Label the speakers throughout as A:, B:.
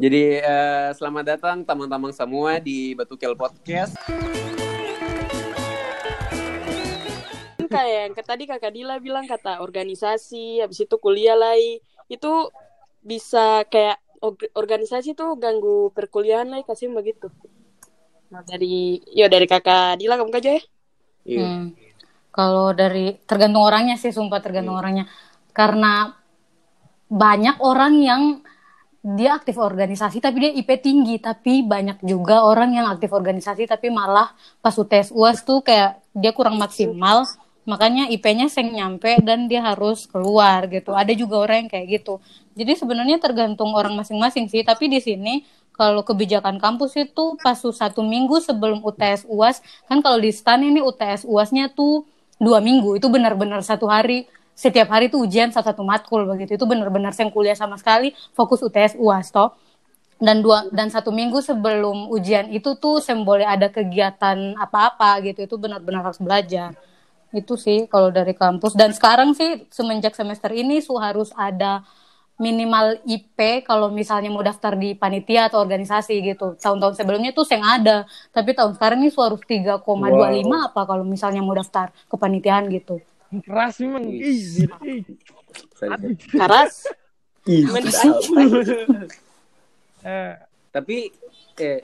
A: Jadi uh, selamat datang teman-teman semua di Batukel Podcast.
B: Kayak yang tadi kakak Dila bilang kata organisasi, habis itu kuliah lagi, itu bisa kayak organisasi tuh ganggu perkuliahan lagi kasih begitu. Nah dari, yo dari kakak Dila kamu aja ya?
C: Iya. Hmm. Kalau dari tergantung orangnya sih, sumpah tergantung hmm. orangnya. Karena banyak orang yang dia aktif organisasi tapi dia IP tinggi. Tapi banyak juga orang yang aktif organisasi tapi malah pas UTS UAS tuh kayak dia kurang maksimal. Makanya IP-nya seng nyampe dan dia harus keluar gitu. Ada juga orang yang kayak gitu. Jadi sebenarnya tergantung orang masing-masing sih. Tapi di sini kalau kebijakan kampus itu pas satu minggu sebelum UTS UAS kan kalau di STAN ini UTS UASnya tuh dua minggu. Itu benar-benar satu hari setiap hari tuh ujian satu satu matkul begitu. Itu benar-benar saya kuliah sama sekali fokus UTS UAS toh. Dan dua dan satu minggu sebelum ujian itu tuh saya boleh ada kegiatan apa-apa gitu. Itu benar-benar harus belajar. Itu sih kalau dari kampus. Dan sekarang sih semenjak semester ini su harus ada minimal IP kalau misalnya mau daftar di panitia atau organisasi gitu. Tahun-tahun sebelumnya tuh saya ada, tapi tahun sekarang ini su harus 3,25 wow. apa kalau misalnya mau daftar ke panitiaan gitu
D: keras memang.
B: Keras.
A: Eh. tapi eh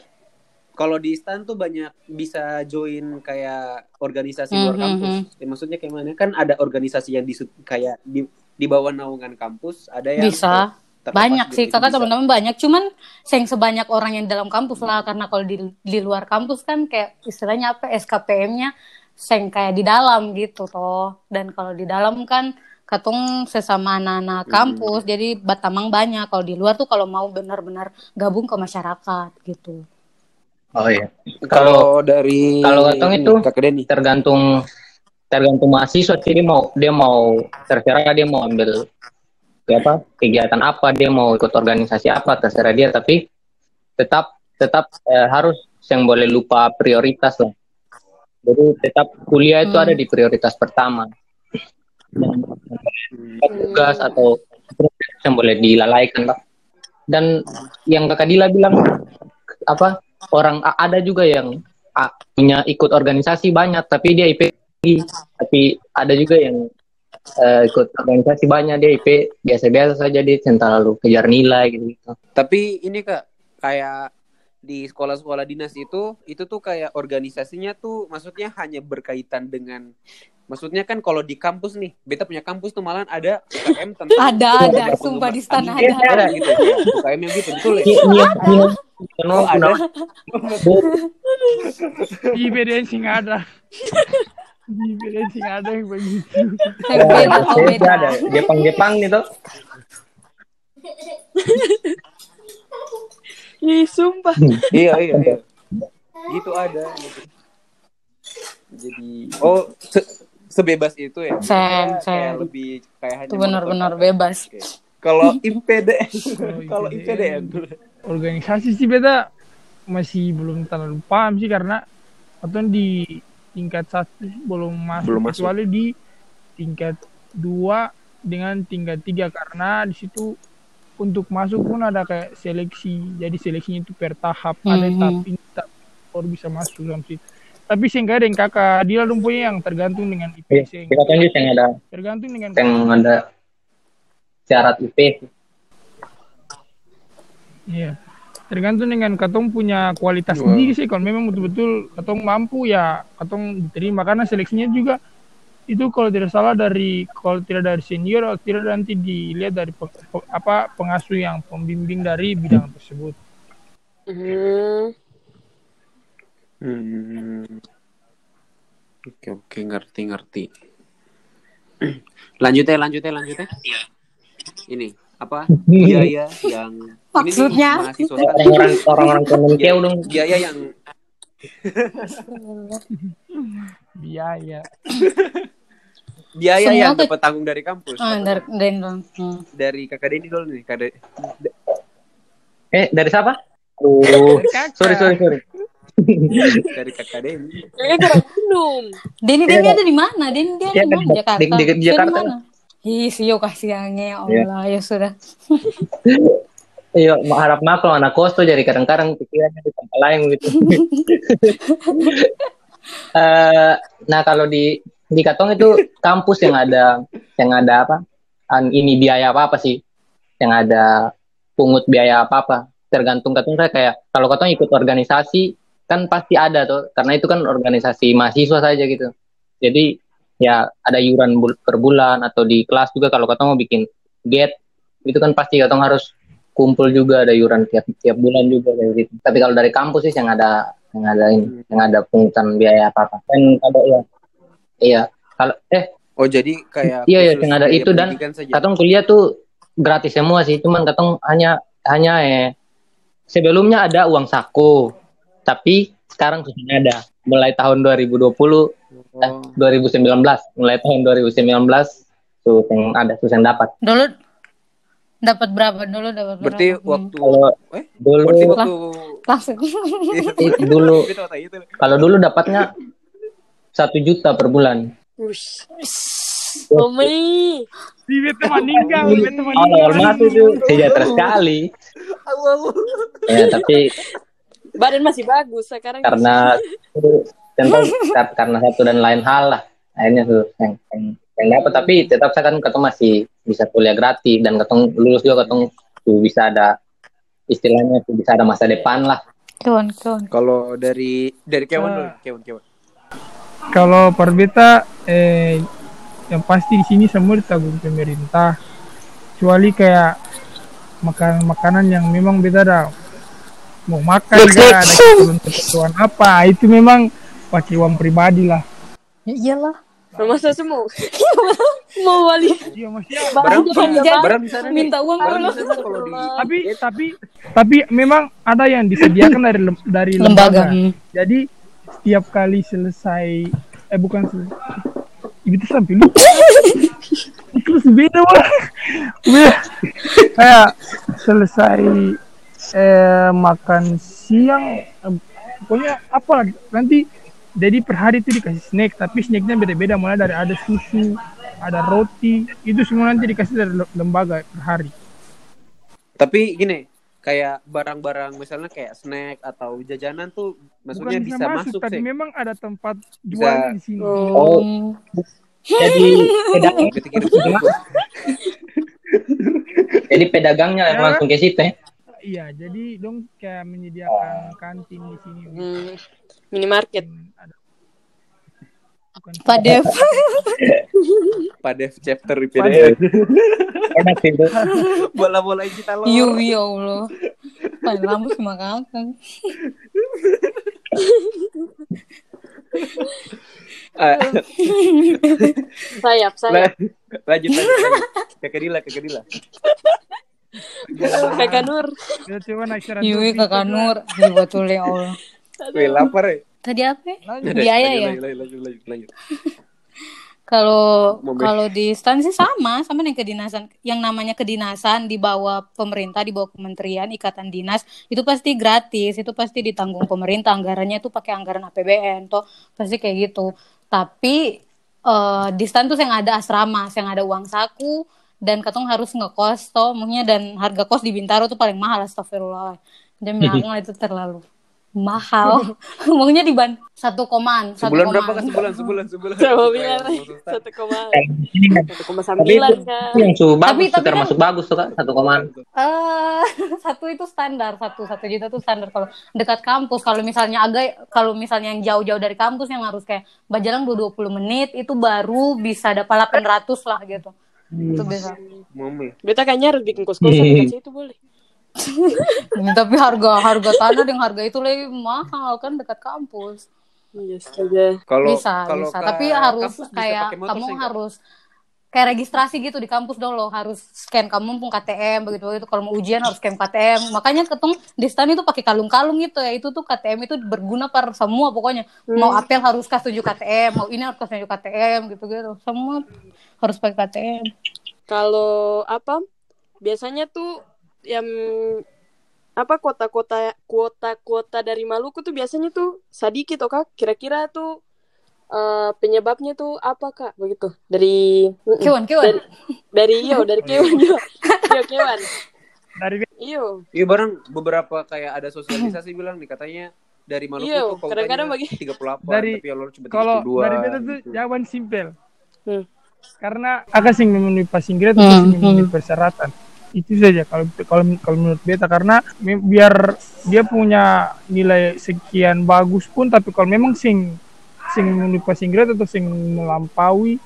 A: kalau di stan tuh banyak bisa join kayak organisasi luar mm -hmm. kampus. Ya, maksudnya kayak mana? Kan ada organisasi yang di kayak di di bawah naungan kampus, ada yang
C: bisa. banyak sih kakak teman-teman banyak. Cuman yang sebanyak orang yang dalam kampus lah karena kalau di di luar kampus kan kayak istilahnya apa SKPM-nya seng kayak di dalam gitu toh. Dan kalau di dalam kan katung sesama anak-anak kampus hmm. jadi batamang banyak. Kalau di luar tuh kalau mau benar-benar gabung ke masyarakat gitu.
E: Oh iya. Kalau dari kalau katong itu tergantung tergantung mahasiswa sih. Mau dia mau terserah dia mau ambil apa kegiatan apa dia mau ikut organisasi apa terserah dia. Tapi tetap tetap eh, harus yang boleh lupa prioritas lah jadi tetap kuliah itu hmm. ada di prioritas pertama. tugas atau yang boleh dilalaikan lah. Dan yang kakak Dila bilang apa orang ada juga yang punya ikut organisasi banyak tapi dia IP tapi ada juga yang uh, ikut organisasi banyak dia IP biasa-biasa saja dia central lalu kejar nilai gitu, gitu.
A: Tapi ini kak kayak di sekolah-sekolah dinas itu itu tuh kayak organisasinya tuh maksudnya hanya berkaitan dengan maksudnya kan kalau di kampus nih beta punya kampus tuh malah ada UKM tentang
C: ada ada. sumpah di sana ada.
A: ada gitu UKM yang gitu betul ya? Iya iya
D: oh, ada. Di BDN sih nggak ada. Di BDN sih nggak ada yang begitu.
E: Beda beda ada Jepang Jepang gitu
B: Ih, sumpah.
A: iya, iya, iya. Gitu ada gitu. Jadi oh se sebebas itu ya.
C: Sen, sen.
A: lebih kayak
C: hanya Itu benar-benar bebas. Okay.
A: Kalau IPD kalau IPDN
D: organisasi sih beda masih belum terlalu paham sih karena atau di tingkat satu belum masuk belum kecuali masuk. di tingkat dua dengan tingkat tiga karena di situ untuk masuk pun ada kayak seleksi. Jadi seleksinya itu per tahap. Mm -hmm. ada tahap ini tahap baru bisa masuk dalam situ. Tapi sehingga ada yang kakak. Dia lumpuhnya yang tergantung dengan IP
E: iya, kita tunjuk yang ada.
D: Tergantung dengan
E: yang ada syarat IP
D: iya. Tergantung dengan katong punya kualitas wow. sendiri sih. Kalau memang betul-betul katong mampu ya katong diterima. Karena seleksinya juga itu kalau tidak salah dari kalau tidak dari senior atau tidak nanti dilihat dari pe, pe, apa pengasuh yang pembimbing dari bidang tersebut.
A: Hmm. Hmm. Oke oke ngerti ngerti. lanjut ya lanjut ya lanjut ya. Ini apa biaya yang
C: maksudnya
E: orang-orang orang-orang
A: biaya yang
D: biaya
A: biaya Semua yang dapat tanggung dari kampus.
C: Oh, dari dari, hmm.
A: dari kakak Deni dulu nih, kakak
E: Eh, dari siapa? Oh, sorry sorry sorry.
A: dari kakak Deni.
B: Eh, minum.
C: Deni Deni ada di mana? Deni dia ada di mana? Jakarta.
E: Di, di, di Jakarta.
C: Ih, sih yo kasihannya ya Allah, ya, ya sudah.
E: Iya, harap maaf kalau anak kos tuh jadi kadang-kadang pikirannya di tempat lain gitu. uh, nah kalau di di Katong itu kampus yang ada yang ada apa? Ini biaya apa apa sih? Yang ada pungut biaya apa apa? Tergantung Katong saya kayak kalau Katong ikut organisasi kan pasti ada tuh karena itu kan organisasi mahasiswa saja gitu. Jadi ya ada iuran per bulan atau di kelas juga kalau Katong mau bikin get itu kan pasti Katong harus kumpul juga ada iuran tiap tiap bulan juga kayak gitu. Tapi kalau dari kampus sih yang ada yang ada ini, hmm. yang ada pungutan biaya apa apa. Kan kalau ya, iya kalau eh
A: oh jadi kayak
E: iya iya yang ada itu dan saja. katong kuliah tuh gratis semua sih, cuman katong hanya hanya eh sebelumnya ada uang saku, tapi sekarang sudah ada mulai tahun 2020 oh. eh, 2019 mulai tahun 2019 tuh yang ada tuh yang dapat.
C: Dulu Dapat berapa dulu dapat
A: Berarti
C: berapa?
A: waktu
E: kalau eh dulu
A: berarti waktu
C: langsung
E: dulu kalau dulu dapatnya satu juta per bulan.
B: Ush. Omi.
D: Di beta meninggal, beta
E: meninggal. Awal mati sejahtera sekali. ya tapi
B: badan masih bagus sekarang.
E: Karena tentang karena satu dan lain hal lah. Akhirnya tuh yang, yang yang dapat tapi tetap saya kan ketemu masih bisa kuliah gratis dan ketemu lulus juga ketemu. Tuh bisa ada istilahnya tuh bisa ada masa depan lah.
C: Kawan kawan.
A: Kalau dari dari kawan dulu kawan kawan
D: kalau perbeta eh yang pasti di sini semua ditanggung pemerintah. Kecuali kayak makanan makanan yang memang beda ada mau makan gak ada kebutuhan apa. Itu memang pakai uang pribadi lah.
C: Ya iyalah
B: Masa semua mau wali. Iya
A: masih barang barang di sana
C: minta uang
A: dulu. Kalau di
D: tapi tapi tapi memang ada yang disediakan dari dari lembaga. Jadi setiap kali selesai eh bukan selesai itu sampai lupa. Itu beda wah. Kayak selesai eh, makan siang eh, pokoknya apa nanti jadi per hari itu dikasih snack tapi snacknya beda-beda. Mulai dari ada susu ada roti itu semua nanti dikasih dari lembaga per hari.
A: Tapi gini kayak barang-barang misalnya kayak snack atau jajanan tuh maksudnya bisa, bisa masuk, masuk
D: tapi memang ada tempat jual di sini.
E: Oh jadi pedagang jadi pedagangnya ya. langsung ke situ ya?
D: Iya jadi dong kayak menyediakan kantin di sini.
B: Hmm, minimarket hmm,
C: Padev.
A: Padev chapter PDF.
E: Enak itu.
A: Bola-bola kita lo.
C: Yo ya Allah. Paling lambus makan.
B: sayap, sayap.
A: Lanjut, lanjut. Kakak Dila, kakak Dila.
B: Kakak Nur.
C: Yui kakak Nur. Iya betul ya Allah.
A: Wih, lapar ya.
C: Tadi apa? Biaya ya. Kalau kalau di stan sih sama, sama yang kedinasan, yang namanya kedinasan di bawah pemerintah, di bawah kementerian, ikatan dinas, itu pasti gratis, itu pasti ditanggung pemerintah, anggarannya itu pakai anggaran APBN, toh pasti kayak gitu. Tapi uh, di stan tuh yang ada asrama, yang ada uang saku, dan katong harus ngekos, toh, maksudnya dan harga kos di Bintaro tuh paling mahal, astagfirullah. Dia bilang itu terlalu mahal. Ngomongnya di ban satu koman
A: satu sebulan berapa kan sebulan sebulan sebulan.
B: Coba bilang satu koman. Satu koma sembilan kan
E: yang bagus tapi, tapi termasuk kan, bagus tuh kan satu koman.
C: Uh, satu itu standar satu satu juta tuh standar. Kalau dekat kampus kalau misalnya agak kalau misalnya yang jauh-jauh dari kampus yang harus kayak bajalang dua puluh menit itu baru bisa dapat delapan ratus lah gitu. Hmm. itu bisa.
B: Mami. Beta kayaknya harus bikin kos-kosan situ boleh
C: tapi harga harga tanah dengan harga itu lebih mahal kan dekat kampus.
B: Iya saja.
C: Kalau bisa, kalau bisa. Tapi harus kayak kamu harus kayak registrasi gitu di kampus lo harus scan kamu pun KTM begitu begitu kalau mau ujian harus scan KTM makanya ketung di stan itu pakai kalung-kalung gitu ya. Itu tuh KTM itu berguna per semua pokoknya. Hmm. mau apel harus kasih tujuh KTM mau ini harus kasih tujuh KTM gitu gitu semua harus pakai KTM
B: kalau apa? Biasanya tuh yang apa kota-kota kuota-kuota dari Maluku tuh biasanya tuh sadiki tuh kak. Kira-kira tuh uh, penyebabnya tuh apa kak? Begitu. Dari
C: kewan kewan.
B: Dari, dari yo dari kewan yo yo kewan.
A: Dari iyo. Iya barang beberapa kayak ada sosialisasi bilang nih katanya dari Maluku iyo, tuh kadang-kadang bagi 38
D: dari, tapi Allah cuma kalau dari beta tuh gitu. jawaban simpel. Hmm. karena agak sing memenuhi passing grade hmm. sing memenuhi persyaratan itu saja kalau kalau kalau menurut beta. Karena biar dia punya nilai sekian bagus pun tapi kalau memang sing sing memenuhi passing grade atau sing melampaui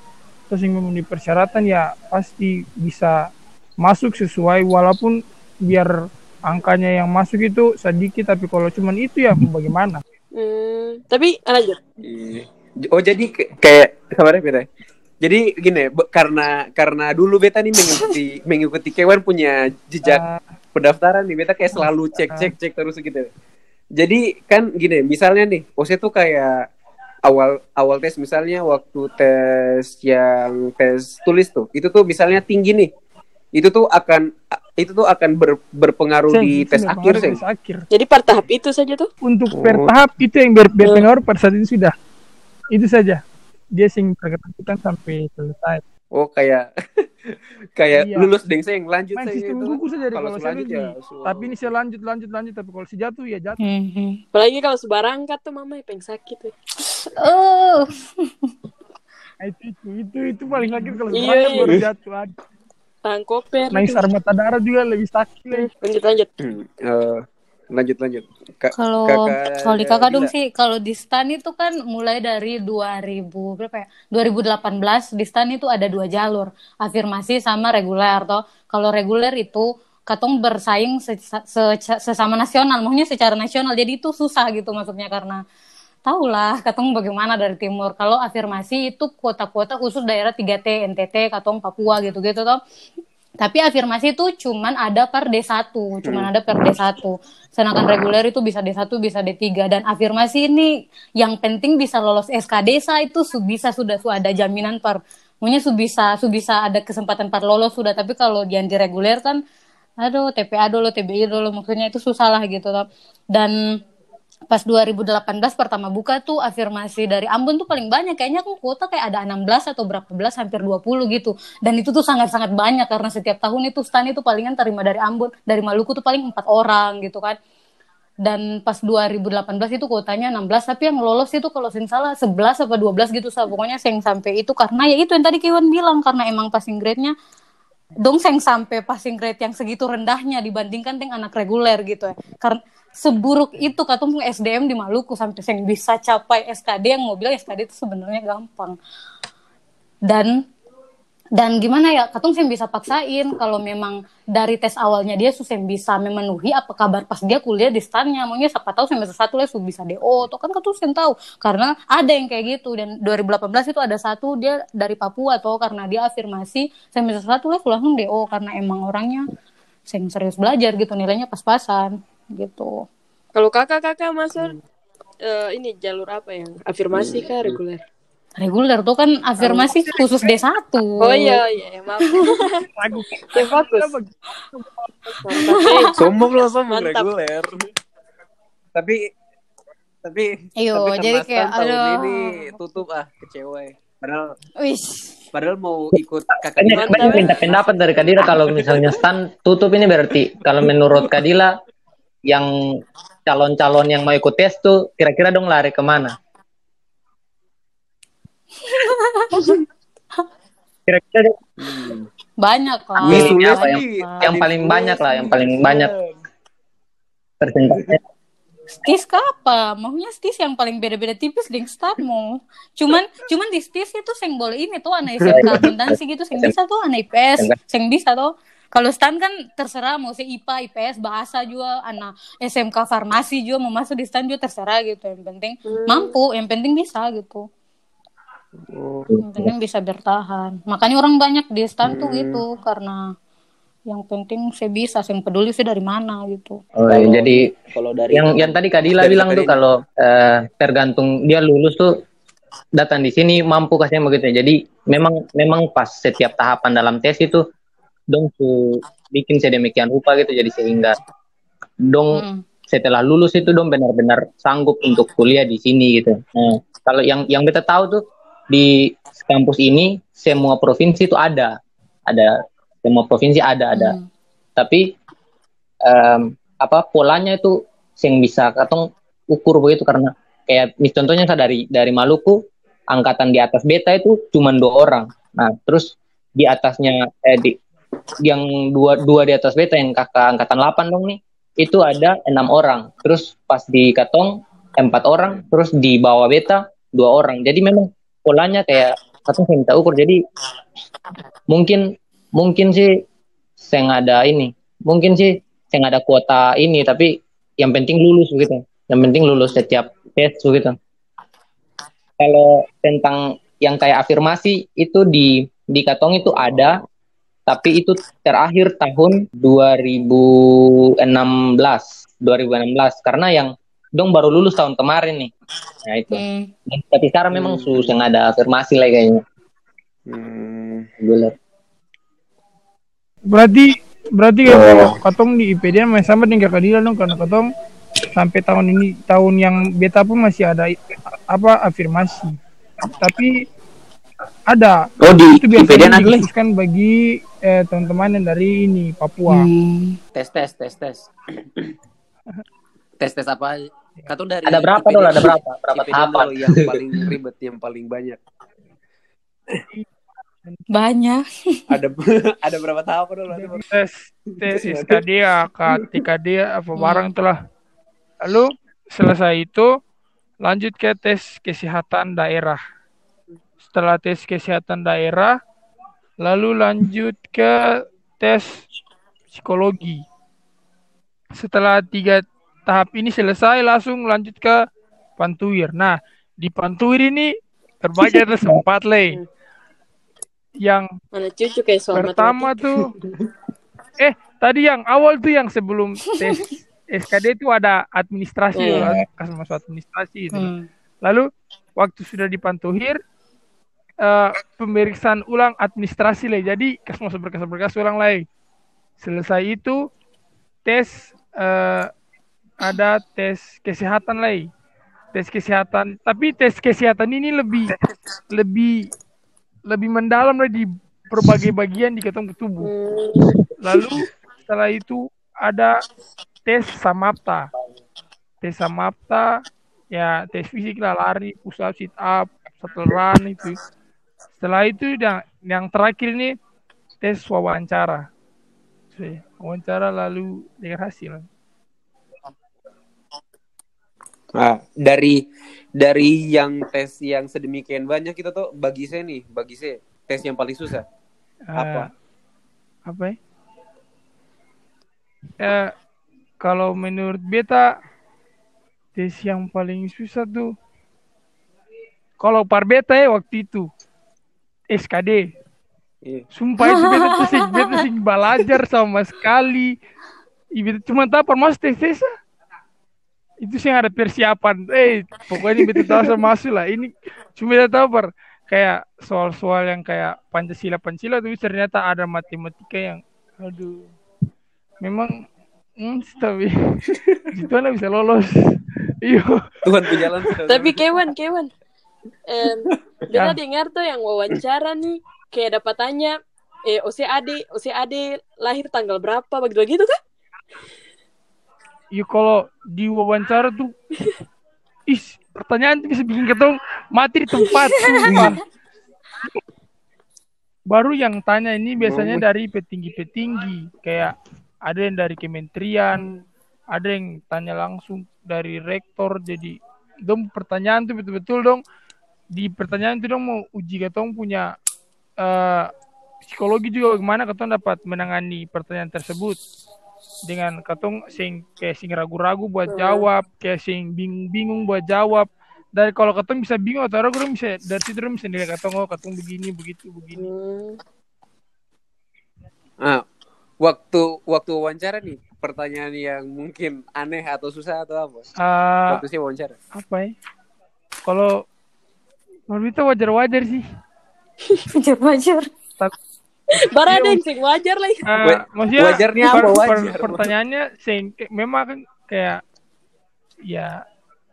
D: atau sing memenuhi persyaratan ya pasti bisa masuk sesuai. Walaupun biar angkanya yang masuk itu sedikit tapi kalau cuman itu ya bagaimana?
B: Hmm, tapi lanjut.
A: Oh jadi kayak kabarnya beda jadi gini karena karena dulu beta nih mengikuti mengikuti kewan punya jejak uh, pendaftaran nih beta kayak selalu cek cek cek terus gitu jadi kan gini misalnya nih pose tuh kayak awal awal tes misalnya waktu tes yang tes tulis tuh itu tuh misalnya tinggi nih itu tuh akan itu tuh akan ber, berpengaruh Seng, di tes akhir sih.
B: akhir. Jadi per tahap itu saja tuh?
D: Untuk oh. per tahap itu yang ber, berpengaruh per saat ini sudah. Itu saja. Dia sing perketan sampai selesai.
A: Oh kayak kayak iya. lulus deng saya yang lanjut
D: Main sistem buku saja kalau, kalau saya ya, so... tapi ini saya lanjut lanjut lanjut tapi kalau si jatuh ya jatuh. Hmm,
B: hmm. Apalagi kalau sebarangkat tuh mama yang pengen sakit ya. Oh.
D: Nah, itu, itu itu itu paling lagi kalau iya, iya. baru jatuh.
B: Tangkoper.
D: Naik mata darah juga lebih sakit. Hmm,
B: lanjut lanjut.
A: Hmm, uh, lanjut lanjut.
C: Kalau kalau di kakak dong sih, kalau di stan itu kan mulai dari 2000 berapa ya? 2018 di stan itu ada dua jalur, afirmasi sama reguler toh. Kalau reguler itu katong bersaing se se sesama nasional, maksudnya secara nasional. Jadi itu susah gitu maksudnya karena tahulah katong bagaimana dari timur. Kalau afirmasi itu kuota-kuota khusus daerah 3T, NTT, katong Papua gitu-gitu toh. Tapi afirmasi itu cuman ada per D1, cuman hmm. ada per D1. Sedangkan reguler itu bisa D1, bisa D3 dan afirmasi ini yang penting bisa lolos SK desa itu bisa sudah sudah ada jaminan per Maunya su bisa su bisa ada kesempatan per lolos sudah, tapi kalau yang di reguler kan aduh TPA dulu, TBI dulu maksudnya itu susah lah gitu. Dan pas 2018 pertama buka tuh afirmasi dari Ambon tuh paling banyak. Kayaknya kan kuota kayak ada 16 atau berapa belas hampir 20 gitu. Dan itu tuh sangat-sangat banyak karena setiap tahun itu stan itu palingan terima dari Ambon. Dari Maluku tuh paling empat orang gitu kan. Dan pas 2018 itu kuotanya 16 tapi yang lolos itu kalau saya salah 11 atau 12 gitu sah pokoknya yang sampai itu karena ya itu yang tadi Kiwan bilang karena emang passing grade-nya dong seng sampai passing grade yang segitu rendahnya dibandingkan dengan anak reguler gitu ya. Karena seburuk itu katong SDM di Maluku sampai saya bisa capai SKD yang bilang SKD itu sebenarnya gampang. Dan dan gimana ya katong sih bisa paksain kalau memang dari tes awalnya dia susah bisa memenuhi apa kabar pas dia kuliah di stannya maunya siapa tahu semester satu lah bisa DO atau kan katong sih tahu karena ada yang kayak gitu dan 2018 itu ada satu dia dari Papua atau karena dia afirmasi semester satu lah langsung DO karena emang orangnya sing serius belajar gitu nilainya pas-pasan gitu.
B: Kalau kakak-kakak masuk hmm. uh, ini jalur apa yang afirmasi kah reguler?
C: Reguler tuh kan afirmasi oh. khusus D1.
B: Oh iya iya, maaf. Ragu. Ya fokus.
A: Sombong loh sombong reguler. Tapi tapi
C: Iyo, tapi jadi kayak
A: tahun ini tutup ah kecewa. Padahal Wish. Padahal mau ikut kakak
E: Ini minta pendapat dari Kadira kalau misalnya stan tutup ini berarti kalau menurut Kadila yang calon-calon yang mau ikut tes tuh kira-kira dong lari ke mana?
C: Kira-kira hmm. banyak lah.
E: Milihnya apa yang, yang paling banyak lah, yang paling banyak persentase.
C: Stis apa? Maunya stis yang paling beda-beda tipis ding startmu. Cuman cuman di stis itu sing boleh ini tuh anak SMK akuntansi gitu sing bisa tuh anak IPS, sing bisa tuh kalau stan kan terserah mau si IPA, IPS, bahasa juga, anak SMK farmasi juga mau masuk di stan juga terserah gitu. Yang penting hmm. mampu, yang penting bisa gitu. Oh. Yang penting bisa bertahan. Makanya orang banyak di stan hmm. tuh gitu karena yang penting saya bisa, yang peduli sih dari mana gitu.
E: Oh, kalau, jadi kalau dari yang yang tadi Kadila bilang tuh kalau uh, tergantung dia lulus tuh datang di sini mampu kasihnya begitu. Jadi memang memang pas setiap tahapan dalam tes itu dong su bikin sedemikian rupa gitu jadi sehingga dong hmm. setelah lulus itu dong benar-benar sanggup untuk kuliah di sini gitu. Nah, kalau yang yang kita tahu tuh di kampus ini semua provinsi itu ada, ada semua provinsi ada ada. Hmm. Tapi um, apa polanya itu yang bisa katong ukur begitu karena kayak contohnya saya dari dari Maluku angkatan di atas beta itu cuma dua orang. Nah terus di atasnya eh, di yang dua dua di atas beta yang kakak angkatan 8 dong nih itu ada enam orang. Terus pas di katong empat orang. Terus di bawah beta dua orang. Jadi memang polanya kayak katong saya minta ukur? Jadi mungkin mungkin sih saya ada ini mungkin sih saya ada kuota ini tapi yang penting lulus begitu. Yang penting lulus setiap tes begitu. Kalau tentang yang kayak afirmasi itu di di Katong itu ada tapi itu terakhir tahun 2016 2016 karena yang dong baru lulus tahun kemarin nih nah itu hmm. tapi sekarang memang hmm. susah nggak ada afirmasi lagi kayaknya hmm.
D: berarti berarti oh. katong di IPD masih sama dengan kakak dong karena katong sampai tahun ini tahun yang beta pun masih ada apa afirmasi tapi ada
A: oh di
D: itu biasanya dikhususkan bagi eh, teman-teman yang dari ini Papua
A: hmm. tes tes tes tes tes tes apa
E: Kata dari ada berapa dulu ada berapa? Berapa tahapan
A: yang paling ribet yang paling banyak.
C: Banyak.
A: Ada ada berapa tahapan dulu
D: tes tes SKD KTKD apa barang telah Lalu selesai itu lanjut ke tes kesehatan daerah. Setelah tes kesehatan daerah, lalu lanjut ke tes psikologi. Setelah tiga tahap ini selesai, langsung lanjut ke pantuir. Nah, di pantuir ini terbagi ada sempat le. Yang pertama tuh, eh tadi yang awal tuh yang sebelum tes SKD itu ada administrasi, yeah. kasih masuk administrasi itu. Hmm. Lalu waktu sudah dipantuhir uh, pemeriksaan ulang administrasi lah. Jadi kasih masuk berkas-berkas ulang lagi. Selesai itu tes uh, ada tes kesehatan lagi. Tes kesehatan, tapi tes kesehatan ini lebih lebih lebih mendalam lagi di berbagai bagian di ketemu tubuh. Lalu setelah itu ada tes samapta. Tes samapta ya tes fisik lah lari push up sit up run itu. Setelah itu yang yang terakhir ini tes wawancara. Wawancara lalu dengan hasil
A: nah dari dari yang tes yang sedemikian banyak kita tuh bagi saya nih bagi saya tes yang paling susah. Uh, apa?
D: apa ya? Uh, kalau menurut beta tes yang paling susah tuh kalau par beta ya waktu itu SKD yeah. sumpah itu beta tuh sih beta sih belajar sama sekali. Ibu cuma tahu par mas tes tes itu sih ada persiapan eh pokoknya beta tahu sama masuk lah ini cuma beta tahu par kayak soal-soal yang kayak Pancasila Pancasila tuh ternyata ada matematika yang aduh memang Hmm, tapi itu mana bisa lolos. Iyo.
A: Tuhan berjalan.
B: Tapi Kewan, Kewan. Um, Bella ya. dengar tuh yang wawancara nih kayak dapat tanya eh OCAD OCAD lahir tanggal berapa begitu gitu kan?
D: Iya kalau di wawancara tuh is pertanyaan tuh bisa bikin ketong mati di tempat sumpah. Baru yang tanya ini biasanya dari petinggi-petinggi kayak ada yang dari kementerian ada yang tanya langsung dari rektor jadi dong pertanyaan tuh betul-betul dong. Di pertanyaan itu dong mau uji katong punya uh, psikologi juga bagaimana katong dapat menangani pertanyaan tersebut dengan katong sing kayak sing ragu-ragu buat jawab kayak sing bingung-bingung buat jawab dari kalau katong bisa bingung atau ragu bisa dari situ bisa nilai katong oh katong begini begitu begini hmm.
A: ah waktu waktu wawancara nih pertanyaan yang mungkin aneh atau susah atau apa? Uh, waktu sih wawancara.
D: Apa ya? Kalau menurut itu wajar-wajar sih.
C: Wajar-wajar.
B: Ada yang sing wajar lah. Uh,
D: maksudnya wajarnya apa wajar? pertanyaannya sing memang kan kayak ya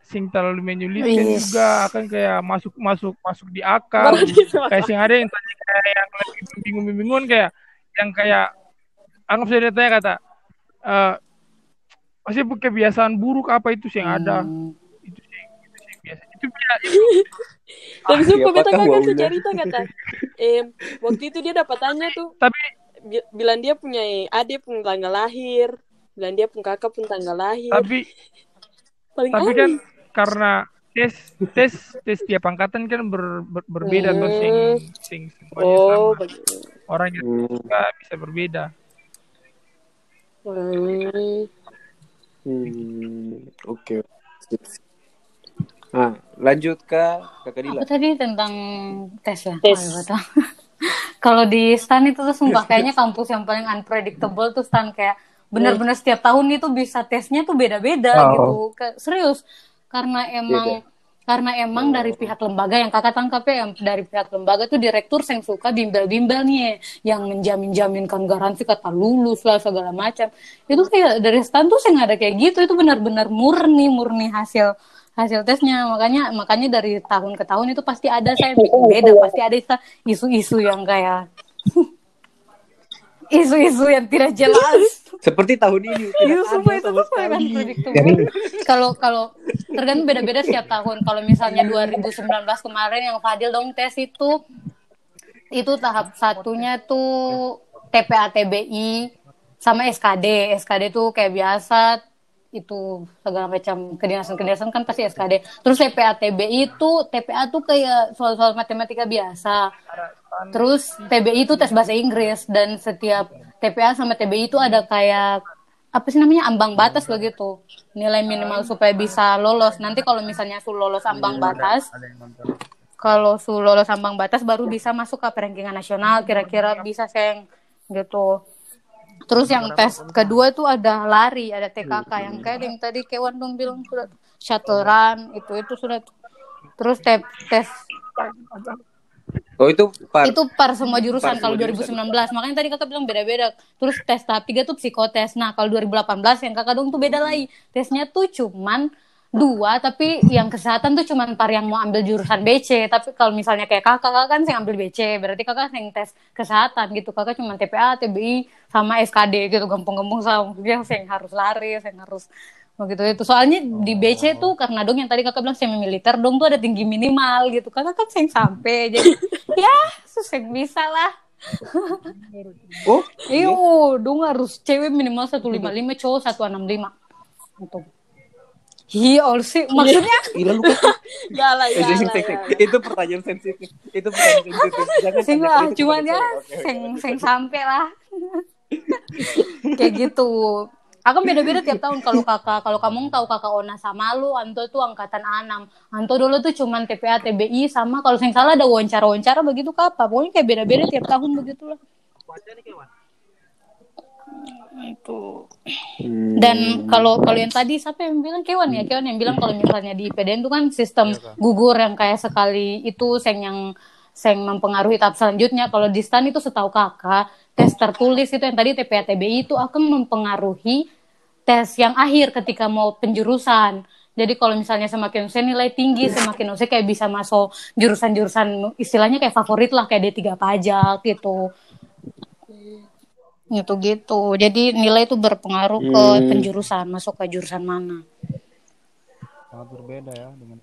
D: sing terlalu menyulitkan yes. juga akan kayak masuk masuk masuk di akal. kayak sing ada yang tanya kayak yang lebih bingung-bingung kayak yang kayak anggap saja tanya kata uh, pasti kebiasaan buruk apa itu sih yang ada hmm. itu sih itu sih biasa itu biasa
B: tapi ah, sumpah beta kakak tuh cerita kata eh waktu itu dia dapat tanya tuh
D: tapi
B: bilang dia punya adik pun tanggal lahir bilang dia pun kakak pun tanggal lahir
D: tapi Paling tapi kan karena tes tes tes tiap angkatan kan ber, ber, berbeda hmm. tuh sing sing oh, sama. orang yang hmm. bisa berbeda
A: hmm. hmm. oke okay. Nah, lanjut ke Kakak Dila.
C: Apa tadi tentang tes ya? Tes. Oh, Kalau di STAN itu tuh sumpah kayaknya kampus yang paling unpredictable tuh STAN kayak benar-benar setiap tahun itu bisa tesnya tuh beda-beda oh. gitu. Serius. Karena emang Beda. karena emang oh. dari pihak lembaga yang kakak tangkap ya yang dari pihak lembaga tuh direktur yang suka bimbel-bimbel nih yang menjamin-jaminkan garansi kata lulus lah segala macam. Itu kayak dari STAN tuh saya nggak ada kayak gitu. Itu benar-benar murni murni hasil hasil tesnya. Makanya makanya dari tahun ke tahun itu pasti ada saya bikin beda pasti ada isu-isu yang kayak isu-isu yang tidak jelas.
A: Seperti tahun ini
C: iya semua itu tuh kan kalau kalau tergantung beda-beda setiap tahun. Kalau misalnya 2019 kemarin yang Fadil dong tes itu itu tahap satunya tuh TPA TBI sama SKD SKD tuh kayak biasa itu segala macam kedinasan-kedinasan kan pasti SKD. Terus TPA TBI itu TPA tuh kayak soal-soal matematika biasa. Terus TBI itu tes bahasa Inggris. Dan setiap TPA sama TBI itu ada kayak apa sih namanya ambang batas begitu. Nilai minimal supaya bisa lolos. Nanti kalau misalnya su lolos ambang batas kalau su lolos ambang batas baru bisa masuk ke perankingan nasional kira-kira bisa seng gitu Terus yang tes kedua itu ada lari, ada TKK yang kayak yang tadi Kewan dong bilang sudah shuttle run itu itu sudah. Terus tes tes
A: Oh itu
C: par itu par semua jurusan par kalau 2019. Jurusan. Makanya tadi kakak bilang beda-beda. Terus tes tahap tiga tuh psikotes. Nah kalau 2018 yang kakak dong tuh beda lagi. Tesnya tuh cuman dua tapi yang kesehatan tuh cuma par yang mau ambil jurusan BC tapi kalau misalnya kayak kakak kakak kan yang ambil BC berarti kakak yang tes kesehatan gitu. Kakak cuma TPA TBI sama SKD gitu. Gampang-gampang sama yang yang harus lari yang harus begitu itu. Soalnya di BC tuh karena dong yang tadi kakak bilang semi militer dong tuh ada tinggi minimal gitu. Kakak kan yang sampai. Jadi ya susah bisa lah. Oh iyo dong harus cewek minimal satu lima lima cowok satu enam gitu Iya, sih maksudnya
A: gila lu Gak lah, ya, Itu pertanyaan sensitif. Itu pertanyaan sensitif.
C: Jangan sing lah, cuman ya sing sing sampai lah. Kayak gitu. Akan beda-beda tiap tahun kalau kakak, kalau kamu tahu kakak Ona sama lu, Anto tuh angkatan A6. Anto dulu tuh cuman TPA, TBI sama kalau sing salah ada wawancara-wawancara begitu apa. Pokoknya kayak beda-beda tiap tahun begitulah. Wajar nih kawan itu hmm. dan kalau kalau yang tadi siapa yang bilang? Kewan ya? Kewan yang bilang kalau misalnya di IPDN itu kan sistem iya, gugur yang kayak sekali itu seng yang seng mempengaruhi tahap selanjutnya. Kalau di stan itu setahu kakak tes tertulis itu yang tadi TPA-TBI itu akan mempengaruhi tes yang akhir ketika mau penjurusan. Jadi kalau misalnya semakin saya nilai tinggi, semakin saya kayak bisa masuk jurusan-jurusan istilahnya kayak favorit lah kayak D3 pajak gitu gitu gitu jadi nilai itu berpengaruh hmm. ke penjurusan masuk ke jurusan mana
F: sangat berbeda ya dengan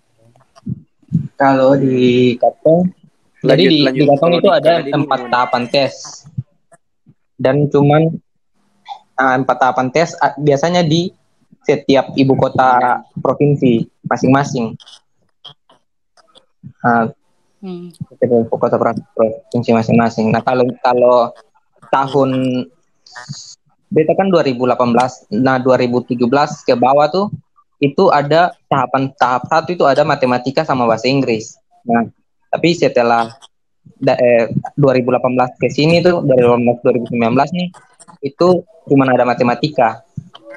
E: kalau di Katong jadi di, lanjut. di Katong itu ada empat tahapan tes dan cuman nah, empat tahapan tes biasanya di setiap ibu kota provinsi masing-masing nah, hmm. ibu kota provinsi masing-masing nah kalau kalau tahun beta kan 2018 nah 2017 ke bawah tuh itu ada tahapan tahap satu itu ada matematika sama bahasa Inggris. Nah tapi setelah da, eh, 2018 ke sini tuh dari 2019 nih itu cuma ada matematika.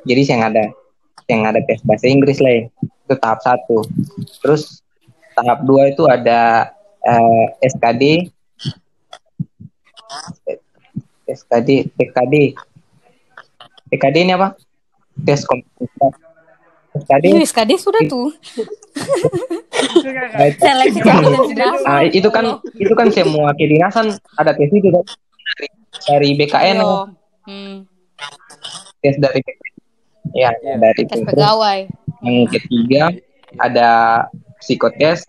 E: Jadi yang ada yang ada tes bahasa Inggris lah ya. itu tahap satu. Terus tahap dua itu ada eh, SKD SKD TKD TKD ini apa tes komputer
C: SKD Ini SKD sudah tuh
E: seleksi nah, itu kan itu kan semua kedinasan ada tes itu dari dari BKN hmm. tes dari BKN. Ya, ya. dari
C: tes pegawai.
E: Yang ketiga ada psikotes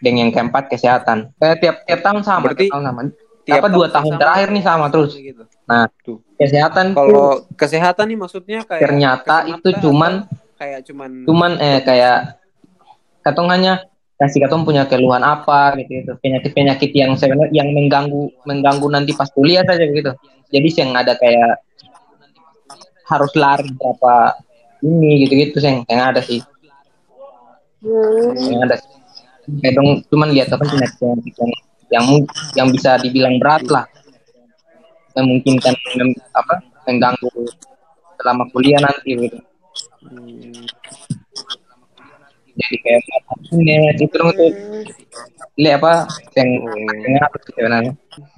E: dan yang keempat kesehatan. Eh, tiap tiap tahun sama. Berarti tiap tahun sama. Tiap apa dua tahun sama terakhir nih sama terus. Gitu. Nah, tuh. Kesehatan
A: kalau kesehatan nih maksudnya kayak
E: ternyata itu cuman
A: kayak cuman
E: cuman eh kayak katongannya kasih katong punya keluhan apa gitu itu penyakit penyakit yang sebenarnya yang mengganggu mengganggu nanti pas kuliah saja gitu jadi yang ada kayak harus lari berapa ini gitu gitu yang yang ada sih hmm. yang ada kayak dong cuman lihat apa penyakit yang yang yang bisa dibilang berat lah. Yang mungkin kan apa mengganggu selama kuliah nanti gitu. Hmm jadi kayak net itu tuh. Lihat apa yang yang apa sih sebenarnya?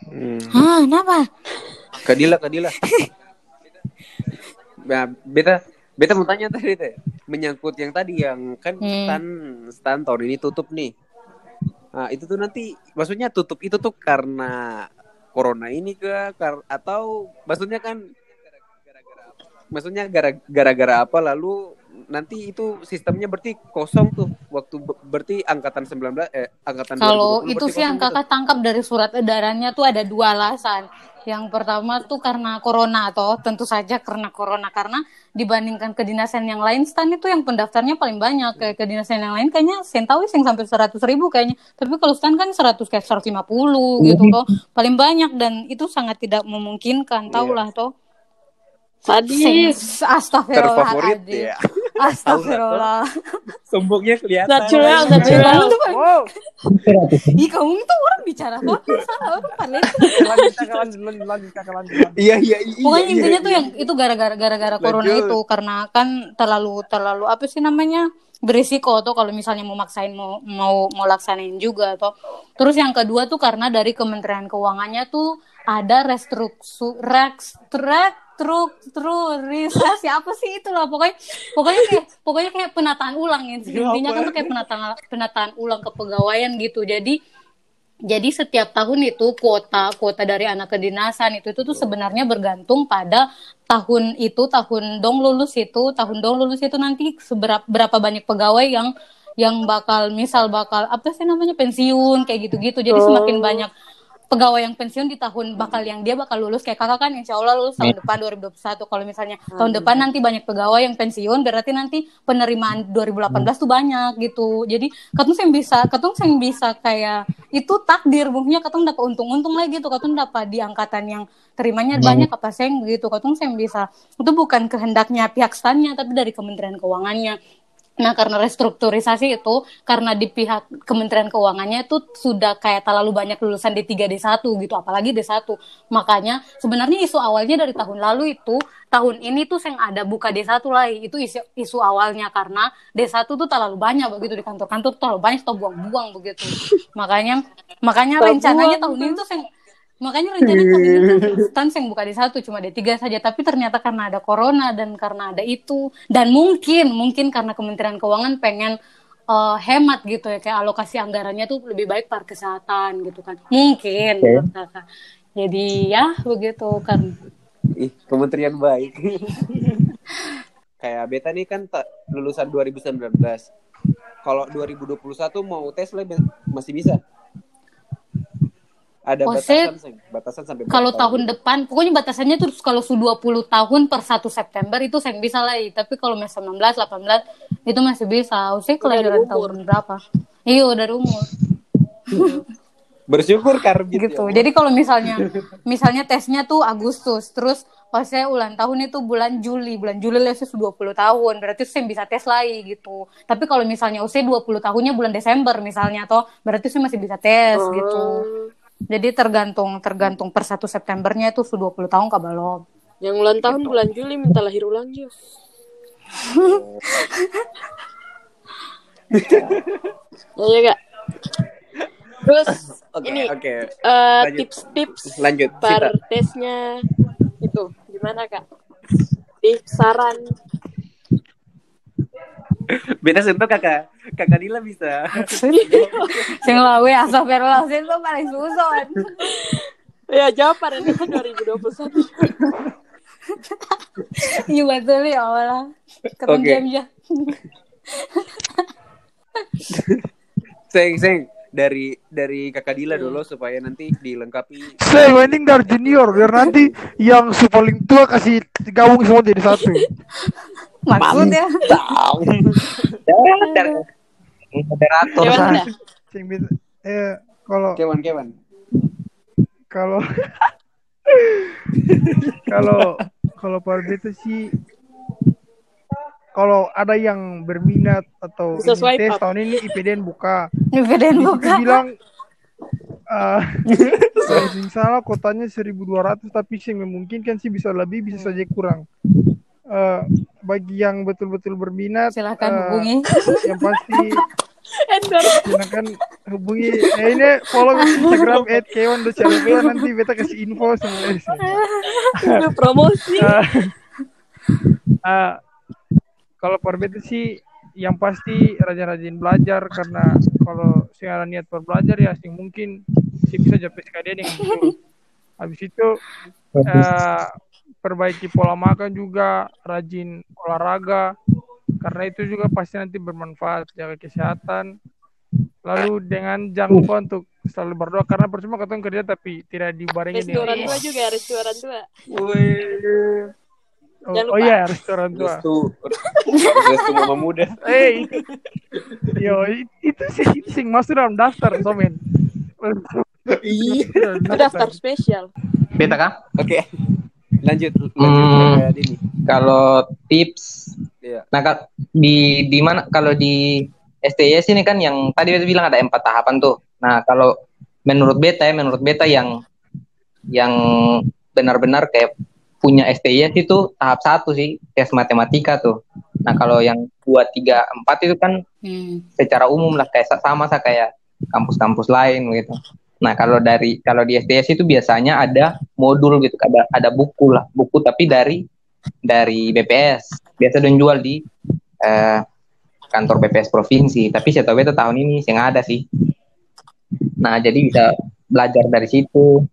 C: Hmm. Hah, kenapa?
A: Kadila kadila. Nah, beta beta mau tanya tadi teh menyangkut yang tadi yang kan hmm. stan stan tahun ini tutup nih nah itu tuh nanti maksudnya tutup itu tuh karena corona ini ke atau maksudnya kan maksudnya gara-gara apa? Lalu nanti itu sistemnya berarti kosong tuh waktu berarti angkatan 19 eh angkatan
C: Kalau itu sih yang kakak tangkap dari surat edarannya tuh ada dua alasan. Yang pertama tuh karena corona atau tentu saja karena corona karena dibandingkan kedinasan yang lain stan itu yang pendaftarnya paling banyak kayak kedinasan yang lain kayaknya saya tahu sih sampai seratus ribu kayaknya tapi kalau stan kan seratus kayak seratus lima puluh gitu tuh paling banyak dan itu sangat tidak memungkinkan tahulah yeah. toh
B: Sadis.
C: Astagfirullahaladzim. ya. Astagfirullah.
A: Sombongnya kelihatan.
B: Natural, natural.
C: Wow. Ih, kamu itu orang bicara apa? Salah orang paling.
A: Iya, iya, iya.
C: Pokoknya iya, intinya tuh iya. yang itu gara-gara gara-gara corona itu karena kan terlalu terlalu apa sih namanya? berisiko tuh kalau misalnya mau maksain mau mau mau laksanain juga tuh. Terus yang kedua tuh karena dari Kementerian Keuangannya tuh ada restruktur restrukturisasi apa sih itu lah? Pokoknya pokoknya kayak pokoknya kayak penataan ulang ya. Intinya kan tuh kayak penataan penataan ulang kepegawaian gitu. Jadi jadi setiap tahun itu kuota kuota dari anak kedinasan itu itu tuh sebenarnya bergantung pada tahun itu tahun dong lulus itu tahun dong lulus itu nanti seberapa berapa banyak pegawai yang yang bakal misal bakal apa sih namanya pensiun kayak gitu-gitu. Jadi semakin oh. banyak pegawai yang pensiun di tahun bakal yang dia bakal lulus kayak kakak kan insya Allah lulus tahun depan 2021 kalau misalnya hmm. tahun depan nanti banyak pegawai yang pensiun berarti nanti penerimaan 2018 hmm. tuh banyak gitu jadi katung yang bisa katung yang bisa kayak itu takdir mungkinnya katung dapat untung-untung lagi gitu katung dapat di angkatan yang terimanya hmm. banyak apa sih begitu katung yang bisa itu bukan kehendaknya pihak stannya tapi dari Kementerian Keuangannya Nah, karena restrukturisasi itu, karena di pihak Kementerian Keuangannya itu sudah kayak terlalu banyak lulusan D3, D1 gitu, apalagi D1. Makanya sebenarnya isu awalnya dari tahun lalu itu, tahun ini tuh yang ada buka D1 lagi, itu isu, isu awalnya karena D1 tuh terlalu banyak begitu di kantor-kantor, terlalu banyak tuh buang-buang begitu. Makanya makanya rencananya tahun ini tuh yang Makanya rencana tahun ini kan yang buka di satu cuma D3 saja, tapi ternyata karena ada corona dan karena ada itu dan mungkin mungkin karena Kementerian Keuangan pengen uh, hemat gitu ya kayak alokasi anggarannya tuh lebih baik para kesehatan gitu kan. Mungkin okay. Jadi ya begitu kan.
A: Ih, kementerian baik. kayak beta nih kan lulusan 2019. Kalau 2021 mau tes masih bisa ada batasan, batasan sampai
C: kalau tahun. depan pokoknya batasannya terus kalau su 20 tahun per 1 September itu saya bisa lah. Tapi kalau masih 19 18 itu masih bisa. Usia kelahiran tahun berapa? Iya dari umur.
A: Bersyukur karena
C: gitu, gitu. Ya. jadi kalau misalnya misalnya tesnya tuh Agustus terus pas saya ulang tahun itu bulan Juli. Bulan Juli lah saya 20 tahun. Berarti saya bisa tes lagi gitu. Tapi kalau misalnya usia 20 tahunnya bulan Desember misalnya toh berarti saya masih bisa tes oh. gitu jadi tergantung tergantung per 1 Septembernya itu sudah 20 tahun kak belum.
B: Yang ulang tahun bulan Juli minta lahir ulang Jus. oh. ya kak. Terus okay, ini okay. Uh, eh, tips-tips
A: lanjut
B: per tesnya itu gimana kak? Tips saran
A: Beta sentuh kakak kakak Dila bisa.
C: Sing lawe astagfirullah sentuh paling susun.
B: ya jawab pada itu 2021.
C: Iya betul ya Allah. Keren okay. ya.
A: seng seng dari dari kakak Dila dulu supaya nanti dilengkapi.
D: Saya mending dari junior biar nanti yang si paling tua kasih gabung semua jadi satu.
C: Maksudnya?
E: Moderator.
D: Sing eh kalau
A: kewan kewan.
D: Kalau kalau kalau Parbe itu sih kalau ada yang berminat atau
B: Sesuai
D: tes tahun ini IPDN buka.
C: IPDN buka.
D: bilang uh, salah kotanya 1200 tapi sih memungkinkan sih bisa lebih bisa saja kurang. Uh, bagi yang betul-betul berminat
C: silahkan uh, hubungi.
D: Yang pasti silakan hubungi. Eh, ini follow Instagram @kewan.clp nanti beta kasih info semua.
B: Promosi. Uh,
D: uh, kalau perbeda sih yang pasti rajin-rajin belajar karena kalau saya ada niat berbelajar ya sih mungkin sih bisa jadi sekalian yang betul. Habis itu uh, perbaiki pola makan juga, rajin olahraga karena itu juga pasti nanti bermanfaat jaga kesehatan. Lalu dengan jangan lupa untuk selalu berdoa karena percuma ketemu kerja tapi tidak dibarengi
B: dengan restoran tua juga restoran tua.
D: Oh, oh iya, restoran tua.
A: Restu, restu mama muda.
D: Eh, yo itu sih sing masuk dalam daftar somen.
B: Iya. Daftar spesial.
E: Beta kah?
A: Oke. Okay. Lanjut.
E: lanjut hmm, kalau tips, yeah. nah di di mana kalau di STS ini kan yang tadi beta bilang ada empat tahapan tuh. Nah kalau menurut beta ya, menurut beta yang yang benar-benar kayak punya STIS itu tahap satu sih tes matematika tuh. Nah kalau yang dua tiga empat itu kan hmm. secara umum lah kayak sama sa kayak kampus-kampus lain gitu. Nah kalau dari kalau di STS itu biasanya ada modul gitu, ada ada buku lah, buku tapi dari dari BPS biasa dan jual di eh, kantor BPS provinsi. Tapi saya tahu itu tahun ini yang ada sih. Nah jadi bisa belajar dari situ.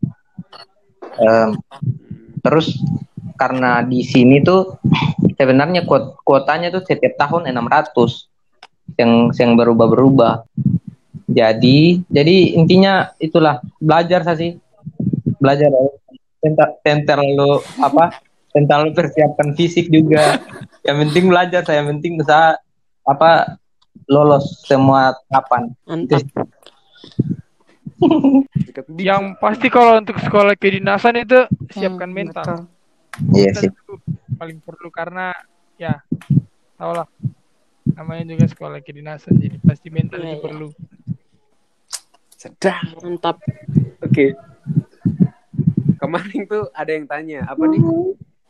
E: Um, Terus karena di sini tuh sebenarnya kuot kuotanya tuh setiap tahun 600 yang yang berubah-berubah. Jadi jadi intinya itulah belajar sih. Belajar tentang lo apa? Tentang lo persiapkan fisik juga. Yang penting belajar saya, yang penting bisa apa lolos semua tahapan.
D: yang pasti kalau untuk sekolah kedinasan itu siapkan hmm, mental.
E: Iya sih.
D: paling perlu karena ya tau lah namanya juga sekolah kedinasan jadi pasti mental itu iya, iya. perlu.
A: Sedang.
B: Mantap.
A: Oke. Okay. Kemarin tuh ada yang tanya apa nih?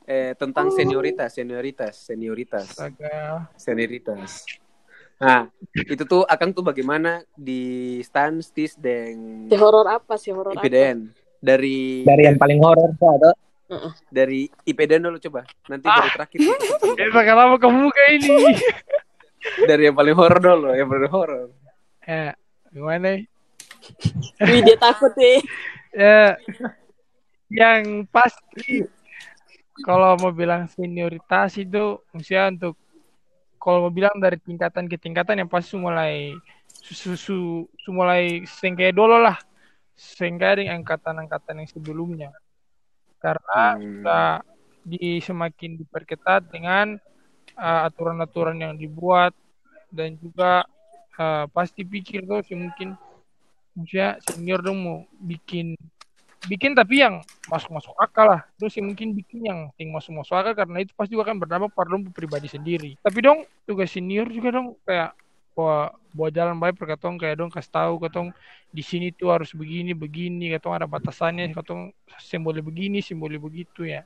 A: Eh, tentang senioritas, senioritas, senioritas,
D: Astaga.
A: senioritas. Nah, itu tuh akan tuh bagaimana di stand stis dan
B: si horor apa? Sih horor
A: IPDN dari
E: dari yang paling horor tuh ada.
A: Dari IPDN dulu coba. Nanti ah. baru terakhir.
D: Ya kenapa kamu kayak ini.
A: Dari yang paling horor dulu yang paling horor.
D: Eh gimana
B: Wih dia takut nih.
D: Ya yang pasti kalau mau bilang senioritas itu maksudnya untuk kalau mau bilang dari tingkatan ke tingkatan yang pasti mulai susu su, mulai sengkai dulu lah. Sehingga dengan angkatan-angkatan yang sebelumnya. Karena hmm. sudah di semakin diperketat dengan uh, aturan-aturan yang dibuat. Dan juga uh, pasti pikir tuh sih mungkin maksudnya senior dong mau bikin bikin tapi yang masuk masuk akal lah. Terus yang mungkin bikin yang yang masuk masuk akal karena itu pasti juga akan berdampak pada dong pribadi sendiri. Tapi dong tugas senior juga dong kayak bawa bawa jalan baik perkatong kayak dong kasih tahu katong di sini tuh harus begini begini katong ada batasannya katong simbol begini simbol begitu ya.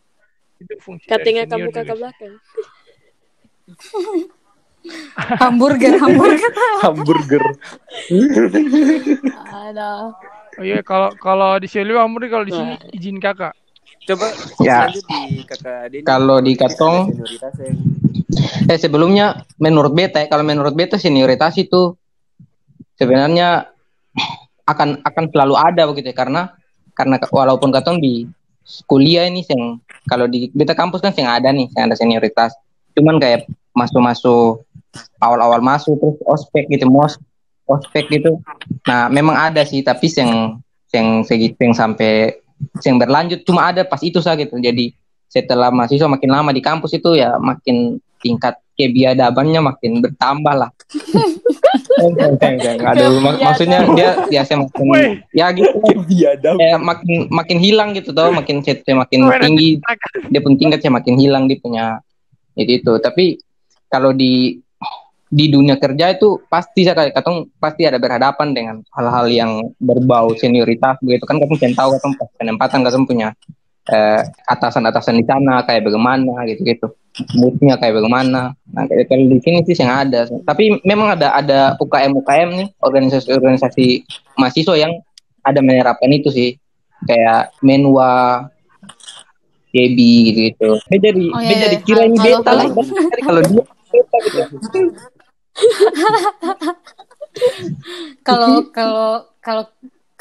B: Itu fungsi katanya kamu kakak belakang
C: hamburger hamburger.
A: Hamburger.
C: Ada
D: Oh iya kalau kalau di sini Amri kalau di sini izin kakak.
A: Coba
E: ya. di kakak Kalau di Katong Eh sebelumnya menurut beta kalau menurut beta senioritas itu sebenarnya akan akan selalu ada begitu ya karena karena walaupun Katong di kuliah ini yang kalau di beta kampus kan yang ada nih yang ada senioritas. Cuman kayak masuk-masuk awal-awal masuk terus ospek gitu mos ospek gitu nah memang ada sih tapi yang yang segitu yang sampai yang berlanjut cuma ada pas itu saja gitu jadi setelah mahasiswa makin lama di kampus itu ya makin tingkat kebiadabannya makin bertambah lah. Mak maksudnya dia biasa makin ya gitu. Kebiadab. Ya, makin makin hilang gitu tau, makin CT makin tinggi, dia pun tingkatnya makin hilang dia punya itu itu. Tapi kalau di di dunia kerja itu pasti saya katong pasti ada berhadapan dengan hal-hal yang berbau senioritas begitu kan katong pengen tahu katong pas penempatan katong punya eh, atasan-atasan di sana kayak bagaimana gitu-gitu. Moodnya kayak bagaimana. Nah kayak kalau di sini sih yang ada. Tapi memang ada ada UKM UKM nih organisasi-organisasi mahasiswa yang ada menerapkan itu sih. Kayak menwa KB gitu gitu jadi oh, iya, jadi iya. kira ini beta lah. Kalau dia beta gitu
C: kalau kalau kalau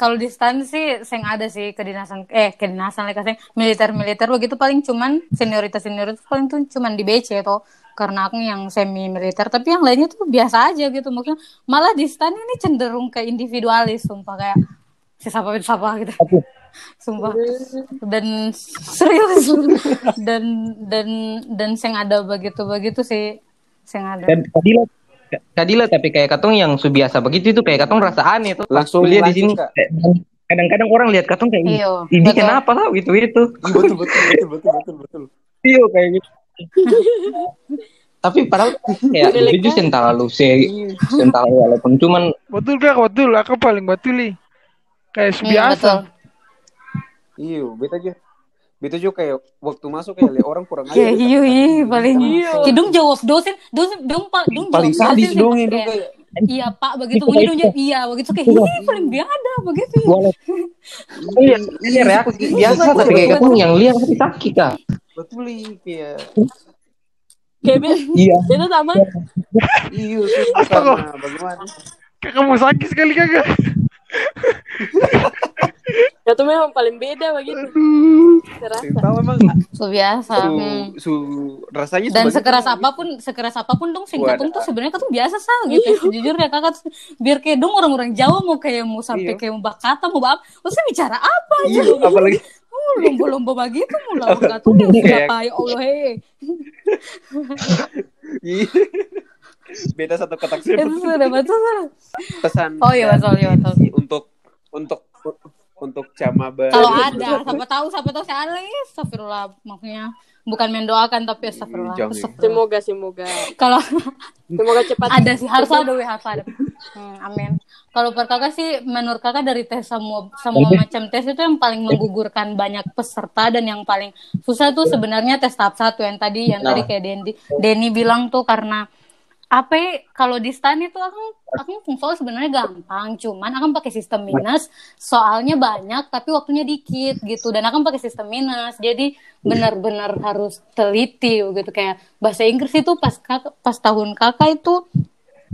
C: kalau di stan sih seng ada sih kedinasan eh kedinasan lah kasih. Militer militer begitu paling cuman senioritas senioritas paling tuh cuman di BC tuh karena aku yang semi militer tapi yang lainnya tuh biasa aja gitu. Mungkin malah di stan ini cenderung ke individualis sumpah. Kayak siapa siapa gitu. Sumpah. Dan serius. Dan dan dan seng ada begitu begitu sih. Seng ada. Dan
E: tadi Kadila tapi kayak katong yang subiasa begitu itu kayak katong rasa aneh tuh. Langsung lihat di sini. Kadang-kadang orang lihat katong kayak Iyo, ini betul. kenapa lah gitu itu. Betul betul betul betul betul betul. Iya kayak gitu. tapi padahal ya itu yang terlalu sih yang terlalu walaupun cuman
D: betul kak betul aku paling betul nih kayak subiasa.
A: Iya, betul aja. Beta juga kayak waktu masuk kayak orang kurang aja.
C: Iya, iya, iya, paling iya. Kidung jawab dosen, dosen dong Pak, dong
A: paling sadis dong itu kayak
C: Iya Pak, begitu begitu dong iya begitu kayak ini paling biada begitu.
E: Iya, iya reaksi biasa tapi kayak kamu yang lihat tapi sakit kak.
A: Betul kayak
B: Kayak iya. Beta sama.
A: Iya, sama bagaimana?
D: Kamu sakit sekali kagak?
B: Ya tuh memang paling beda begitu.
A: Terasa memang
C: su biasa.
A: Su, hmm. su rasanya
C: dan sekeras apa pun sekeras apa pun dong singkatung tuh sebenarnya tuh biasa sah gitu iya. jujur ya kakak biar kayak dong orang-orang Jawa mau kayak mau sampai iya. kayak mau bakata mau apa usah bicara apa aja?
A: Iya, apalagi
C: oh, lomba-lomba begitu lawan kata siapa ya Allah hei
A: beda satu kotak
C: sih itu sudah betul
A: pesan
C: oh iya betul iya betul.
A: untuk untuk untuk cama
C: kalau ada siapa tahu siapa tahu saya alih astagfirullah maksudnya bukan mendoakan tapi astagfirullah,
B: semoga semoga.
C: Kalau
B: semoga cepat.
C: Ada sih harus ada wih harus ada. Hmm, amin. Kalau per kakak sih menurut kakak dari tes semua semua macam tes itu yang paling menggugurkan banyak peserta dan yang paling susah tuh sebenarnya tes tahap satu yang tadi yang nah. tadi kayak Denny Denny bilang tuh karena apa ya, kalau di stan itu aku aku soal sebenarnya gampang cuman akan pakai sistem minus soalnya banyak tapi waktunya dikit gitu dan akan pakai sistem minus jadi benar-benar harus teliti gitu kayak bahasa Inggris itu pas kakak, pas tahun kakak itu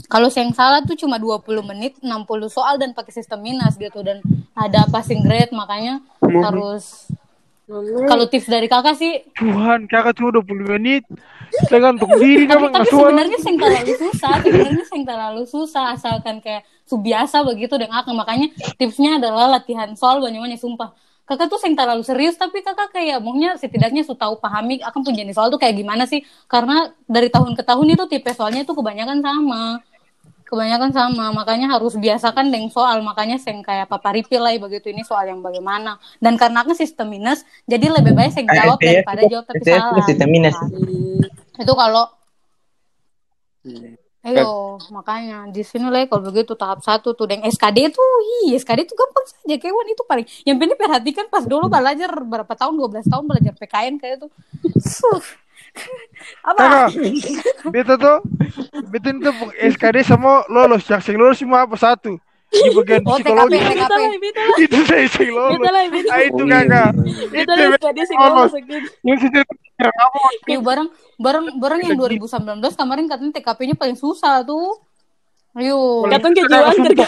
C: kalau saya yang salah tuh cuma 20 menit 60 soal dan pakai sistem minus gitu dan ada passing grade makanya harus kalau tips dari kakak sih?
D: Tuhan kakak cuma 20 menit. Dengan untuk diri
C: tapi, tapi sebenarnya sing terlalu susah sebenarnya sing terlalu susah asalkan kayak biasa begitu dan aku makanya tipsnya adalah latihan soal banyak-banyak sumpah. Kakak tuh sing terlalu serius tapi kakak kayak maunya setidaknya su tahu pahami akan punya soal tuh kayak gimana sih. Karena dari tahun ke tahun itu tipe soalnya tuh kebanyakan sama kebanyakan sama makanya harus biasakan dengan soal. Makanya seng kayak papa reply begitu ini soal yang bagaimana. Dan karena kan sistem minus jadi lebih baik saya jawab daripada jawab tapi salah.
E: sistem minus.
C: Itu kalau Ayo, makanya di sini lah kalau begitu tahap satu tuh dan SKD tuh, iya SKD tuh gampang saja kewan. Itu paling. Yang penting perhatikan pas dulu belajar berapa tahun, 12 tahun belajar PKN kayak tuh.
D: Apa? Beta tuh beta itu SKD semua lolos. Yang sing lolos cuma apa? Satu. Di bagian oh, psikologi. TKP, TKP. itu saya sing lolos. Ah, itu kakak
B: itu SKD sing lolos.
C: Iya bareng bareng bareng yang 2019 kemarin katanya TKP-nya paling susah tuh. Ayo.
B: Katanya kejuan kerja.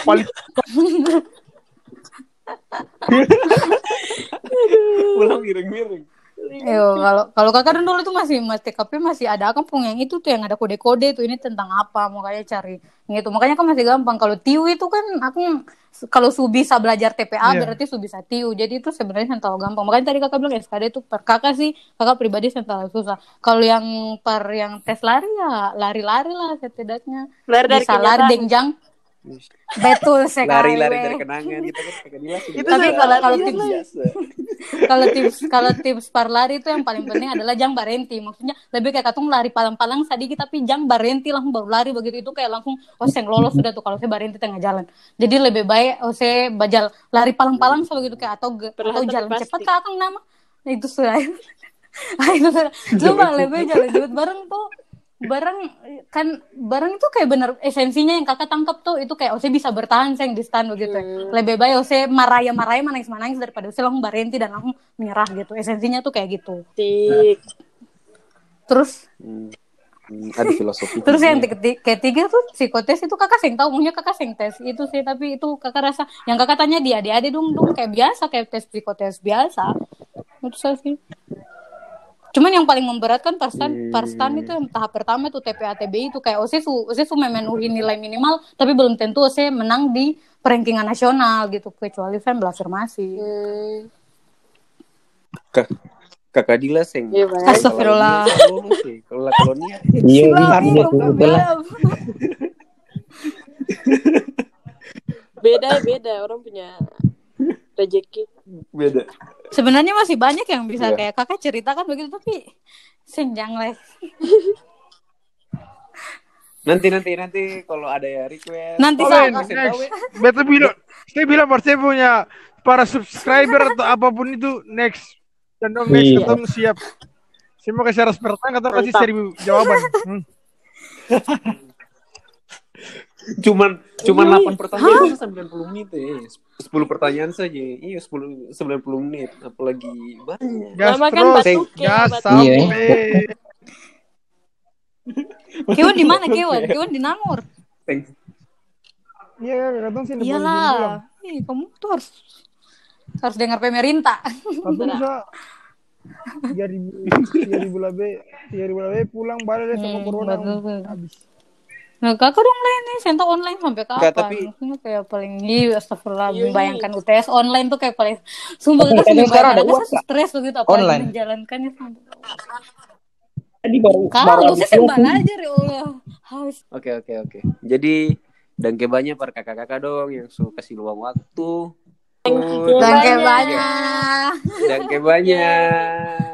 A: pulang miring-miring
C: Yo, kalau kalau kakak dulu tuh masih mas TKP masih ada. Pun yang itu tuh yang ada kode-kode tuh ini tentang apa makanya cari gitu. Makanya kan masih gampang. Kalau tiu itu kan aku kalau su bisa belajar TPA yeah. berarti su bisa tiu jadi itu sebenarnya yang terlalu gampang. Makanya tadi kakak bilang SKD itu per kakak sih kakak pribadi yang terlalu susah. Kalau yang per yang tes lari ya lari-lari lah setidaknya. Lari dari bisa lari dengjang Betul sekali.
A: Lari-lari dari kenangan gitu kan.
C: Tapi kalau kalau tips kalau tips kalau tips lari itu yang paling penting adalah jang barenti. Maksudnya lebih kayak katung lari palang-palang sedikit tapi jang barenti langsung baru lari begitu itu kayak langsung oh saya lolos sudah tuh kalau saya barenti tengah jalan. Jadi lebih baik oh saya bajal lari palang-palang so begitu kayak atau atau jalan cepat atau nama. Itu sudah. itu sudah. Coba lebih jalan cepat bareng tuh barang kan barang itu kayak bener esensinya yang kakak tangkap tuh itu kayak Ose bisa bertahan sayang di stand begitu hmm. lebih baik Ose maraya maraya manangis manangis daripada Ose langsung berhenti dan langsung menyerah gitu esensinya tuh kayak gitu
B: Tik.
C: terus
A: hmm. ada filosofi
C: terus yang ketiga tuh psikotes itu kakak sing tahu maunya kakak sing tes itu sih tapi itu kakak rasa yang kakak tanya dia dia ada dong dong kayak biasa kayak tes psikotes biasa itu sih Cuman yang paling memberatkan parstan hmm. parstan itu yang tahap pertama itu TPA TBI itu kayak OSIS OSIS memenuhi nilai minimal tapi belum tentu OSIS menang di perankingan nasional gitu kecuali fan afirmasi. Hmm.
A: Kakak Dila sing.
C: Iya, Astagfirullah.
A: Kalau kalau niat.
E: Iya, iya,
B: Beda beda orang punya rezeki
A: beda
C: sebenarnya masih banyak yang bisa yeah. kayak kakak ceritakan begitu tapi senjang lah.
A: Nanti nanti nanti kalau ada ya request.
C: Nanti
D: saya betul bilang saya bilang saya punya para subscriber atau apa pun itu next. Dan dong next iya. ketemu siap. Saya mau kasih syarat pertanyaan atau kasih seribu jawaban. Hmm.
A: Cuman cuman delapan pertanyaan itu sembilan puluh menit ya. Sepuluh pertanyaan saja. Iya sepuluh sembilan puluh menit. Apalagi banyak.
D: Gas Lama kan terus gas sampai.
C: Kewan di mana Kewan? Kewan di Nangor.
D: Iya kadang sih
C: iyalah. Ih, kamu tuh harus harus dengar pemerintah.
D: Kamu bisa. Tiga ribu tiga ribu lebih tiga ribu lebih pulang balik sama hmm, corona habis
C: Nah, kakak dong lain nih, senta online sampai kapan? Gak, tapi... Maksudnya kayak paling iya, astagfirullah, iya, membayangkan UTS online tuh kayak paling sumpah kita sih sekarang ada uang stres begitu apa online. menjalankannya sampai Tadi baru Kalau sih sembah aja ya Allah.
A: Haus. Oke, oke, oke. Jadi dan banyak para kakak-kakak dong yang suka kasih luang waktu.
C: Dan banyak.
A: Dan banyak.